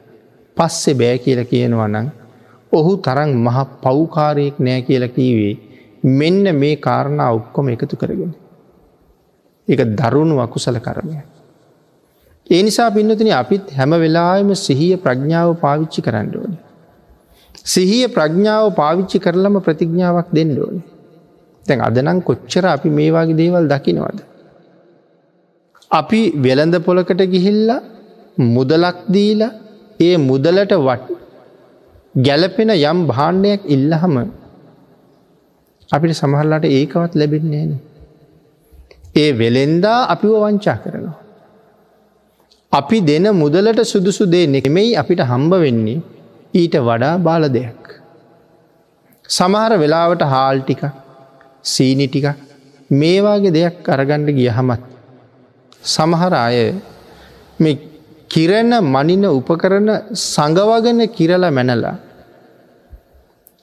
පස්සෙ බෑ කියල කියනවනං ඔහු තරන් මහ පව්කාරයෙක් නෑ කියල කීවේ මෙන්න මේ කාරණා ඔක්කොම එකතු කරගෙන. එක දරුණු අකුසල කරමය. ඒ නිසා පින්නතින අපිත් හැම වෙලාම සිහිය ප්‍රඥාව පාවිච්චි කරන්න ඕනේ. සිහිය ප්‍රඥාව පාවිච්චි කරලම ප්‍රතිඥාවක් දෙන්න ඕනේ. තැන් අදනම් කොච්චර අපි මේවාගේ දේවල් දකිනවද. අපි වෙළඳ පොලකට ගිහිල්ල මුදලක් දීලා ඒ මුදලට වට ගැලපෙන යම් භාණ්ඩයක් ඉල්ලහම අපිට සමහරලාට ඒකවත් ලැබෙන්නේ න. ඒ වෙලෙන්දා අපිව වංචා කරනවා. අපි දෙන මුදලට සුදුසු දේ නෙමෙයි අපිට හම්බ වෙන්නේ ඊට වඩා බාල දෙයක්. සමහර වෙලාවට හාල් ටික සීනි ටික මේවාගේ දෙයක් අරගණ්ඩ ගිය හමත්. සමහර අය මේ කිරණ මනින උපකරන සඟවගෙන කිරලා මැනලා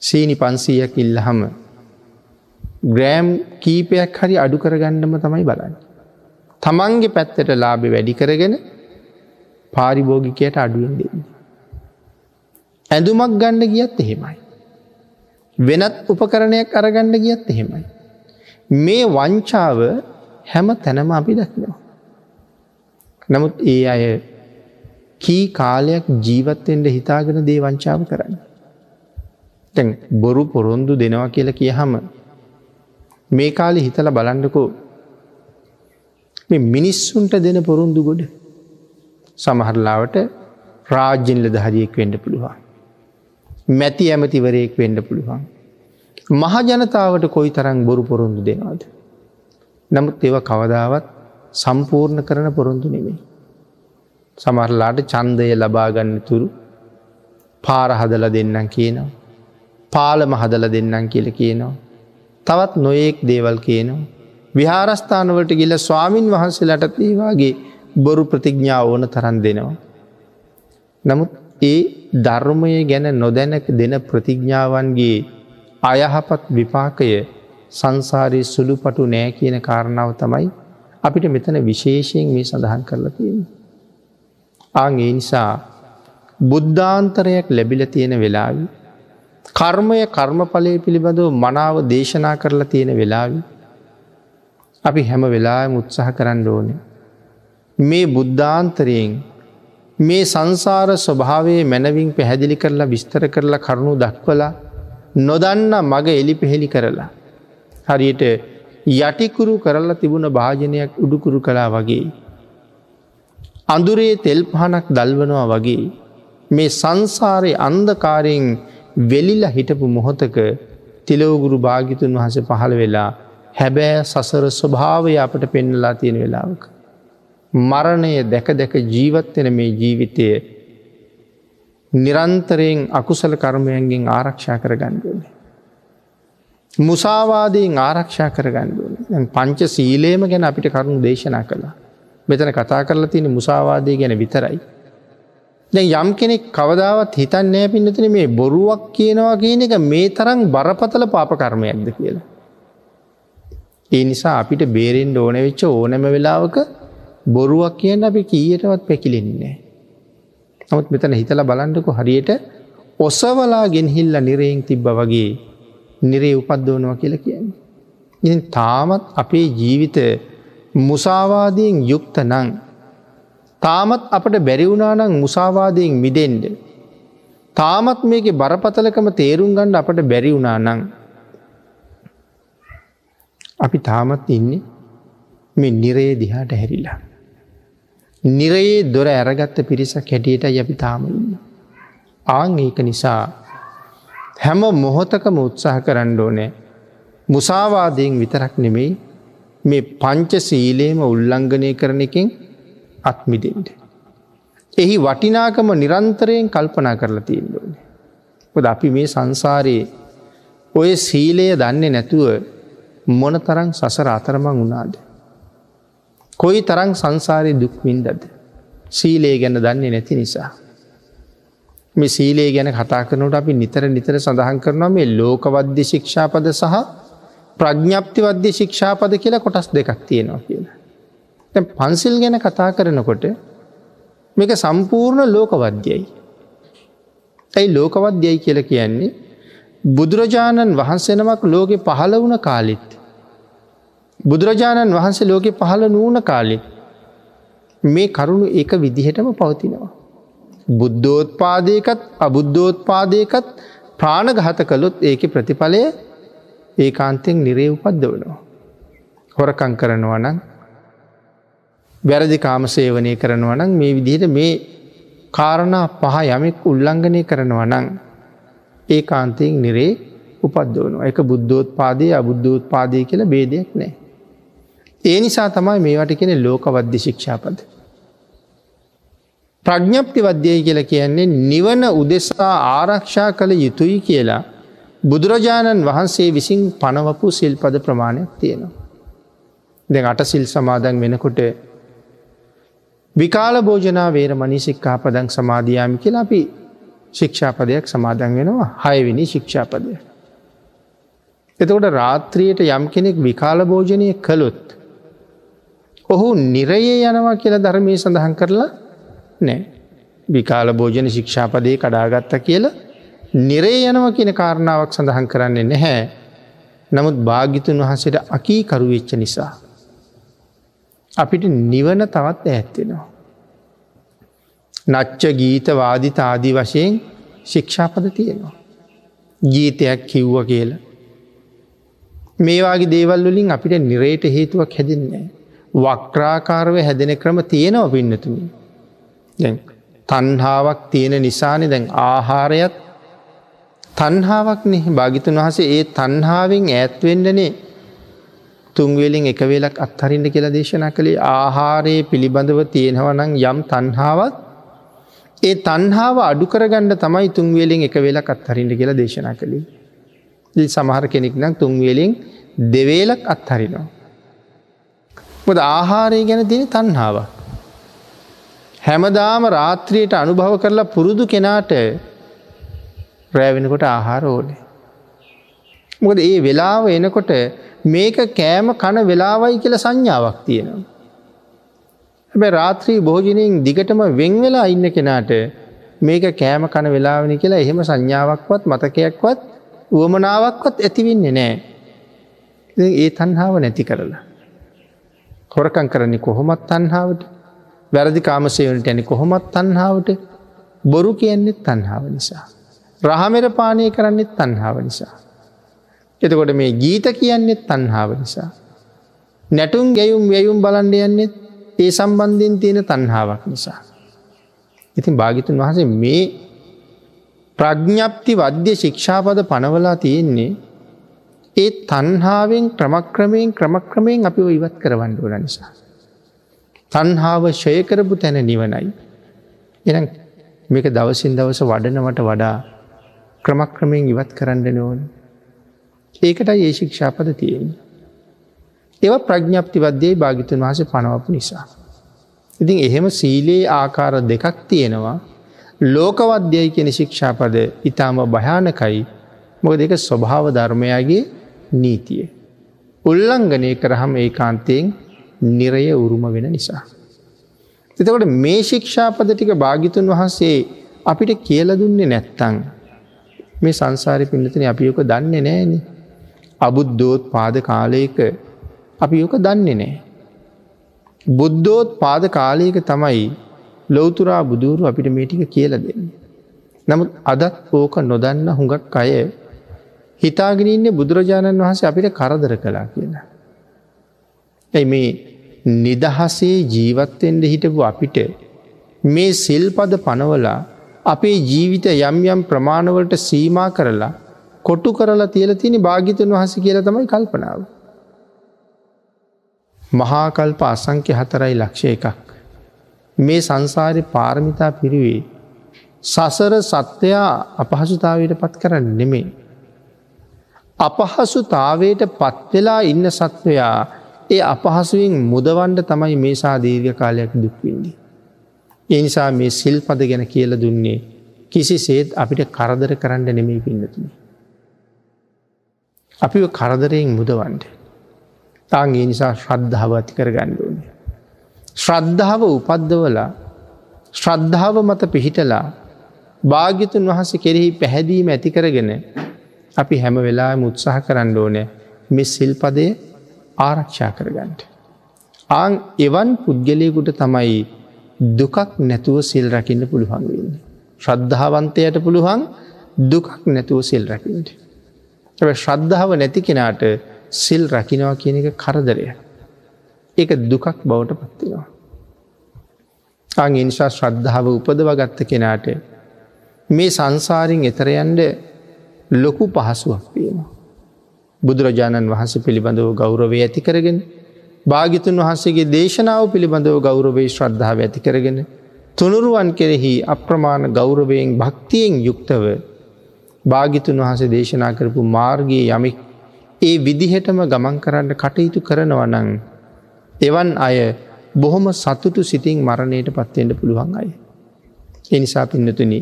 සීනි පන්සීයක් ඉල්ලහම ග්‍රෑම් කීපයක් හරි අඩු කරගණ්ඩම තමයි බලන්න. තමන්ගේ පැත්තට ලාබෙ වැඩි කරගෙන පාරිභෝගිකයට අඩුවෙන් දෙන්නේ. ඇඳුමක් ගණ්ඩ ගියත් එහෙමයි. වෙනත් උපකරණයක් අරගණ්ඩ ගියත් එහෙමයි. මේ වංචාව හැම තැනම අපි දක්නවා. නමුත් ඒ අය කී කාලයක් ජීවත්තෙන්ට හිතාගෙන දේ වංචාව කරන්න. තැන් බොරු පොරොන්දු දෙනවා කියල කිය හම මේ කාලෙ හිතල බලන්ඩකෝ මිනිස්සුන්ට දෙන පොරුන්දු ගොඩ සමහරලාවට රාජ්‍යින්ල දහරියෙක් වෙන්ඩ පුළුවන්. මැති ඇමතිවරයෙක් වෙන්ඩ පුළුවන්. මහජනතාවට කොයි තරං බොරු පොරොන්දු දෙනවාද. නමුත් ඒව කවදාවත් සම්පූර්ණ කරන පොරොන්දු නෙමේ. සමරලාට චන්දය ලබාගන්න තුරු පාරහදල දෙන්නම් කියනවා. පාලම හදල දෙන්නම් කියල කියනවා. තවත් නොයෙක් දේවල් කියනවා. විහාරස්ථානවලට ගිල ස්වාමීන් වහන්සේලටත් ඒවාගේ බොරු ප්‍රතිඥාව ඕන තරන් දෙනවා. නමුත් ඒ ධර්මය ගැන නොදැනක දෙන ප්‍රතිඥාවන්ගේ අයහපත් විපාකය සංසාරයේ සුළු පටු නෑ කියන කාරණාව තමයි අපිට මෙතන විශේෂයෙන් මේ සඳහන් කරලා තියෙන. ආං ඒ නිසා බුද්ධාන්තරයක් ලැබිල තියෙන වෙලාවි. කර්මය කර්මඵලය පිළිබඳව මනාව දේශනා කරලා තියෙන වෙලාවි. අපි හැම වෙලාම උත්සාහ කරන්න ඕනේ. මේ බුද්ධාන්තරයෙන් මේ සංසාර ස්වභාවයේ මැනවින් පැහැදිලි කරලා විස්තර කරලා කරුණු දක්වලා නොදන්න මග එලි පෙහෙලි කරලා. හරියට යටිකුරු කරලා තිබුණ භාජනයක් උඩුකුරු කලා වගේ. අඳුරේ තෙල් පහනක් දල්වනවා වගේ මේ සංසාරය අන්දකාරයෙන් වෙලිල හිටපු මොහොතක තිලෝගුරු භාගිතුන් වහස පහළ වෙලා හැබෑ සසර ස්වභාවය අපට පෙන්නලා තියෙන වෙලාවක. මරණය දැක දැක ජීවත්වෙන මේ ජීවිතය නිරන්තරයෙන් අකුසල කර්මයන්ගෙන් ආරක්ෂා කර ගණ්ඩුවනේ. මුසාවාදයෙන් ආරක්ෂා කරගන්න පංච සීලේම ගැන අපිට කරුණු දේශනා කළා. මෙතන කතා කරලා තියෙන මුසාවාදය ගැන විතරයි. දැ යම් කෙනෙක් කවදාවත් හිතන් නෑ පින්නතින මේ බොරුවක් කියනවා කියන එක මේ තරම් බරපතල පාපකර්මයක්ද කියලා. ඒ නිසා අපිට බේරෙන්ඩ ඕන වෙච්ච ඕනැම වෙලාවක බොරුවක් කියන්න අපි කීයටවත් පැකිලෙන්නේ. නමුත් මෙතන හිතල බලන්ඩකු හරියට ඔසවලා ගෙන්හිල්ල නිරයෙන් තිබ්බ වගේ නිරේ උපද්දවනවා කියලා කියන්නේ. ඉ තාමත් අපේ ජීවිත මුසාවාදයෙන් යුක්ත නං. තාමත් අපට බැරිවුණානං මුසාවාදයෙන් මිදෙන්ඩ. තාමත් මේක බරපතලකම තේරුම් ගණ්ඩ අපට බැරිවුණා නං. අපි තාමත් ඉන්නේ මේ නිරේ දිහාට හැරිලා. නිරයේ දොර ඇරගත්ත පිරිසක් හැටියට යපි තාමඉන්න. ආං ඒක නිසා හැම මොහොතකම උත්සාහ කරන්න ඕනෑ මුසාවාදයෙන් විතරක් නෙමෙයි මේ පංච සීලේම උල්ලංඝනය කරන එකින් අත්මිදෙන්ට. එහි වටිනාකම නිරන්තරයෙන් කල්පනා කරලා තියෙන්ඩෝන. ොද අපි මේ සංසාරයේ ඔය සීලය දන්නේ නැතුව මොන තරං සසර අතරමං වුණාද. කොයි තරං සංසාරය දුක්වින්දද. සීලේ ගැන දන්නේ නැති නිසා. මේ සීලේ ගැන කතා කරනට අපි නිතර නිතර සඳහන් කරනවා මේ ලෝකවද්‍ය ශික්ෂාපද සහ ප්‍රඥ්ඥප්තිවද්‍ය ශික්ෂාපද කියලා කොටස් දෙකක් තියෙනවා කියලා. පන්සිල් ගැන කතා කරනකොට මේක සම්පූර්ණ ලෝකවද්‍යයි. ඇයි ලෝකවද්‍යයි කියල කියන්නේ බුදුරජාණන් වහන්සෙනමක් ලෝකෙ පහළ වුණ කාලිත්. බුදුරජාණන් වහන්සේ ලෝකෙ පහළ නූන කාලිත් මේ කරුණු එක විදිහටම පවතිනවා. බුද්ධෝත්පාදයකත් අබුද්ධෝත්පාදයකත් ප්‍රාණගහත කළොත් ඒක ප්‍රතිඵලය ඒ කාන්තෙන් නිරේ උපද්දවනවා. හොරකං කරනවා නම් වැරදි කාමසේවනය කරනවා නම් මේ විදිහට මේ කාරණා පහ යමෙක් උල්ලංඝනය කරනවා නං ඒ කාන්තයෙන් නිරේ උපද්දවනවා එක බුද්ධෝත් පාදය අබුද්ධෝත් පාදය කියල බේදයක් නෑ. ඒ නිසා තමයි මේවට කෙනෙ ලෝකවද්‍ය ශික්ෂාපද. ප්‍රඥ්ඥප්ති වද්‍යය කියල කියන්නේ නිවන උදෙසා ආරක්ෂා කළ යුතුයි කියලා බුදුරජාණන් වහන්සේ විසින් පනවපු සිල්පද ප්‍රමාණයක් තියෙනවා. දැ අට සිල් සමාදන් වෙනකොට විකාල භෝජනා වේර මනිසික්කා පදන් සමාධයාමි කියලා අපි ශික්ෂාපදයක් සමාදන් වෙනවා හයවිනි ශික්ෂාපදය. එතකොට රාත්‍රියයට යම් කෙනෙක් විකාල භෝජනය කළොත්. ඔහු නිරයේ යනවා කියලා ධර්මය සඳහන් කරලා නෑ. විකාල භෝජන ශික්ෂාපදය කඩාගත්ත කියලා නිරේ යනව කියන කාරණාවක් සඳහන් කරන්නේ නැහැ. නමුත් භාගිතුන් වහන්සේට අකීකරු වෙච්ච නිසා. අපිට නිවන තවත් ඇත්තෙනවා. නච්ච ගීත වාදිත ආදී වශයෙන් ශික්ෂාපද තියෙනවා. ගීතයක් කිව්ව කියලා. මේවාගේ දේවල් වලින් අපිට නිරේට හේතුවක් හැදින්නේ. වක්්‍රාකාරව හැදෙන ක්‍රම තියෙනව පින්නතුමි. දැන් තන්හාාවක් තියෙන නිසානෙ දැන් ආහාරයත් තන්හාාවක්නෙ භාගිතුන් වහසේ ඒ තන්හාාවෙන් ඇත්වෙන්ඩනේ තුන්වෙලින් එක වෙලක් අත්හරින්ට කියලා දේශනා කළේ ආහාරයේ පිළිබඳව තියෙනවනං යම් තන්හාාවත් ඒ තන්හාාව අඩු කරගණ්ඩ තමයි තුන්වෙලින් එක වෙලක් අත්හරින්ට කියලා දේශනා කළේ. සමහර කෙනෙක් නම් තුන්වෙලින් දෙවේලක් අත්හරිනවා. මොද ආහාරය ගැන තින තන්හාාවක්. හැමදාම රාත්‍රියයට අනුභව කරලා පුරුදු කෙනාට රෑවෙනකොට ආහාර ඕනේ. මොකද ඒ වෙලාව එනකොට මේක කෑම කන වෙලාවයි කියල සංඥාවක් තියෙනවා. හැබැ රාත්‍රී භෝජනයෙන් දිගටම වෙන් වෙලා ඉන්න කෙනාට මේක කෑම කන වෙලාවනි කියලා එහෙම සංඥාවක්වත් මතකයක්වත් වුවමනාවක්වත් ඇතිවෙන්නේ නෑ. ඒ තන්හාාව නැති කරලා. හොරකං කරන්නේ කොහොමත් තන්හාාවට වැරදි කාමසයවනට ඇනි කොහොමත් තන්හාාවට බොරු කියන්නෙත් තන්හාාව නිසා. රහමෙර පානය කරන්නෙත් තන්හාාව නිසා. එතකොට මේ ගීත කියන්නෙත් තන්හාාව නිසා. නැටුම් ගැයුම් වැයුම් බලන්ඩ යන්නෙත් ඒ සම්බන්ධයෙන් තියෙන තන්හාාවක් නිසා. ඉතින් භාගිතුන් වහසේ මේ ප්‍රඥ්ඥප්ති වද්‍ය ශික්ෂාපද පනවලා තියෙන්නේ ඒ තන්හාාවෙන් ක්‍රමක්‍රමයෙන් ක්‍රමක්‍රමයෙන් අපි ඉවත් කරවන්න ඕන නිසා. තන්හාාව ශයකරපු තැන නිවනයි. එන මේක දවසින් දවස වඩනවට වඩා ක්‍රමක්‍රමයෙන් ඉවත් කරන්න නෝන. ඒකට ඒ ශික්ෂාපද තියෙන්නේ. ඒව ප්‍රඥ්ඥප්තිවද්‍යයේ භාගිතුන් වහස පනවපු නිසා. ඉතින් එහෙම සීලයේ ආකාර දෙකක් තියෙනවා ලෝකවද්‍යයි කියෙන ශික්ෂාපද ඉතාම භයානකයි මොක දෙක ස්වභාව ධර්මයාගේ නීතිය. උල්ලංගනය කරහම ඒ කාන්තයෙන් නිරය උරුම වෙන නිසා. එතකොට මේ ශික්ෂාපද ටික භාගිතුන් වහන්සේ අපිට කියල දුන්නේ නැත්තං. මේ සංසාරය පින්නතන අපි යොක දන්නේ නෑන. අබුද්ධෝත් පාද කාලයක අපි යොක දන්නේ නෑ. බුද්ධෝත් පාද කාලයක තමයි ලෝතුරා බුදුරු අපිට මේටික කියල දෙන්න. නමුත් අදත් ඕක නොදන්න හුඟක් අය හිතාගෙනන්න බුදුරජාණන් වහන්සේ අපිට කරදර කලා කියලා. ඇයි මේ නිදහසේ ජීවත්තෙන්ට හිටපු අපිට මේ සිල්පද පනවලා අපේ ජීවිත යම් යම් ප්‍රමාණවලට සීමා කරලා කොටු කරලා තියල තිනි භාගිතන් වහස කියල තමයි කල්පනාව. මහාකල්ප අසංක්‍ය හතරයි ලක්ෂ එකක්. මේ සංසාරය පාරමිතා පිරිවේ. සසර සත්‍යයා අපහසුතාවයට පත් කරන්න නෙමේ. අපහසුතාවයට පත්වෙලා ඉන්න සත්වයා ඒ අපහසුවෙන් මුදවන්ඩ තමයි මේ සාදීර්ය කාලයක් දුක්වින්දි. එනිසා මේ සිල් පද ගැන කියල දුන්නේ කිසි සේත් අපිට කරදර කරන්න නෙමේ පින්නතුනි. අපි කරදරයෙන් මුදවන්ඩ. තාන් ඒ නිසා ශ්‍රද්ධාව ඇති කර ගණ්ඩුවනේ. ශ්‍රද්ධාව උපද්දවලා ශ්‍රද්ධාව මත පිහිටලා භාග්‍යතුන් වහස කෙරෙහි පැහැදීම ඇති කරගෙන අපි හැම වෙලා උත්සාහ කරන්න ඕනෑ මෙ සිල්පදය ආරක්ෂා කරගන්නට. ආං එවන් පුද්ගලයකුට තමයි දුකක් නැතුව සිල් රකින්න පුළුවන් වෙන්න. ශ්‍රද්ධාවන්තයට පුළුවන් දුකක් නැතුව සිල් රකිට. ශ්‍රද්ධාව නැති කෙනාට සිල් රකිනවා කියන එක කරදරය. ඒක දුකක් බවට පත්තිනවා. අං එනිසා ශ්‍රද්ධාව උපදව ගත්ත කෙනාට මේ සංසාරින් එතරයන්ට ලොකු පහසුවක් වීම. බුදුරජාණන් වහන්ස පිළිබඳව ගෞරවය ඇති කරගෙන භාගිතුන් වහන්සේගේ දේශනාව පිළිබඳව ගෞරවේ ශ්‍රද්ධාව ඇති කරගෙන තුනුරුවන් කෙරෙහි අප්‍රමාණ ගෞරවයෙන් භක්තියෙන් යුක්තව භාගිතුන් වහසේ දේශනා කරපු මාර්ගයේ යමෙක් ඒ විදිහටම ගමන් කරන්න කටයුතු කරනවනං එවන් අය බොහොම සතුටු සිතින් මරණයට පත්වෙන්ට පුළුවන් අය. එනිසා පින්නතුන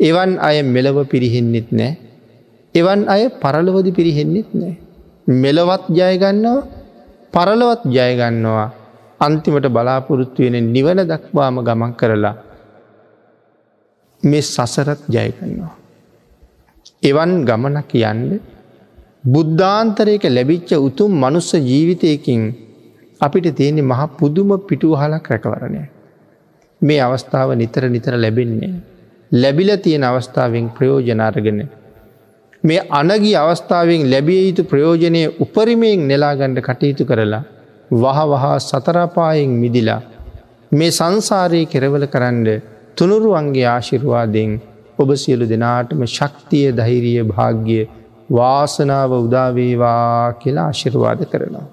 එවන් අය මෙලව පිරිහෙන්නෙත් නෑ එවන් අය පරලොවදි පිරිහෙන්නෙත් නෑ. මෙලවත් ජයගන්නවා පරලොවත් ජයගන්නවා අන්තිමට බලාපොරොත්තු වෙන නිවන දක්වාම ගමන් කරලා මේ සසරත් ජයගන්නවා. එවන් ගමන කියන්න බුද්ධාන්තරයක ලැබිච්ච උතුම් මනුස්ස ජීවිතයකින් අපිට තියෙනෙ මහ පුදුම පිටුහලක් රැකවරණය. මේ අවස්ථාව නිතර නිතර ලැබෙන්නේ. ලැබිල තියෙන අවස්ථාවෙන් ප්‍රයෝජනාරගෙන මේ අනගී අවස්ථාවෙන් ලැබිය යුතු ප්‍රයෝජනය උපරිමයෙන් නෙලාගණ්ඩ කටයුතු කරලා වහ වහා සතරපායෙන් මිදිලා මේ සංසාරයේ කෙරවල කරන්න තුනුරුවන්ගේ ආශිරවාදයෙන් ඔබ සියලු දෙනාටම ශක්තිය දහිරිය භාග්‍ය වාසනාව උදාවේවා කියලා ආශිරවාද කරනවා.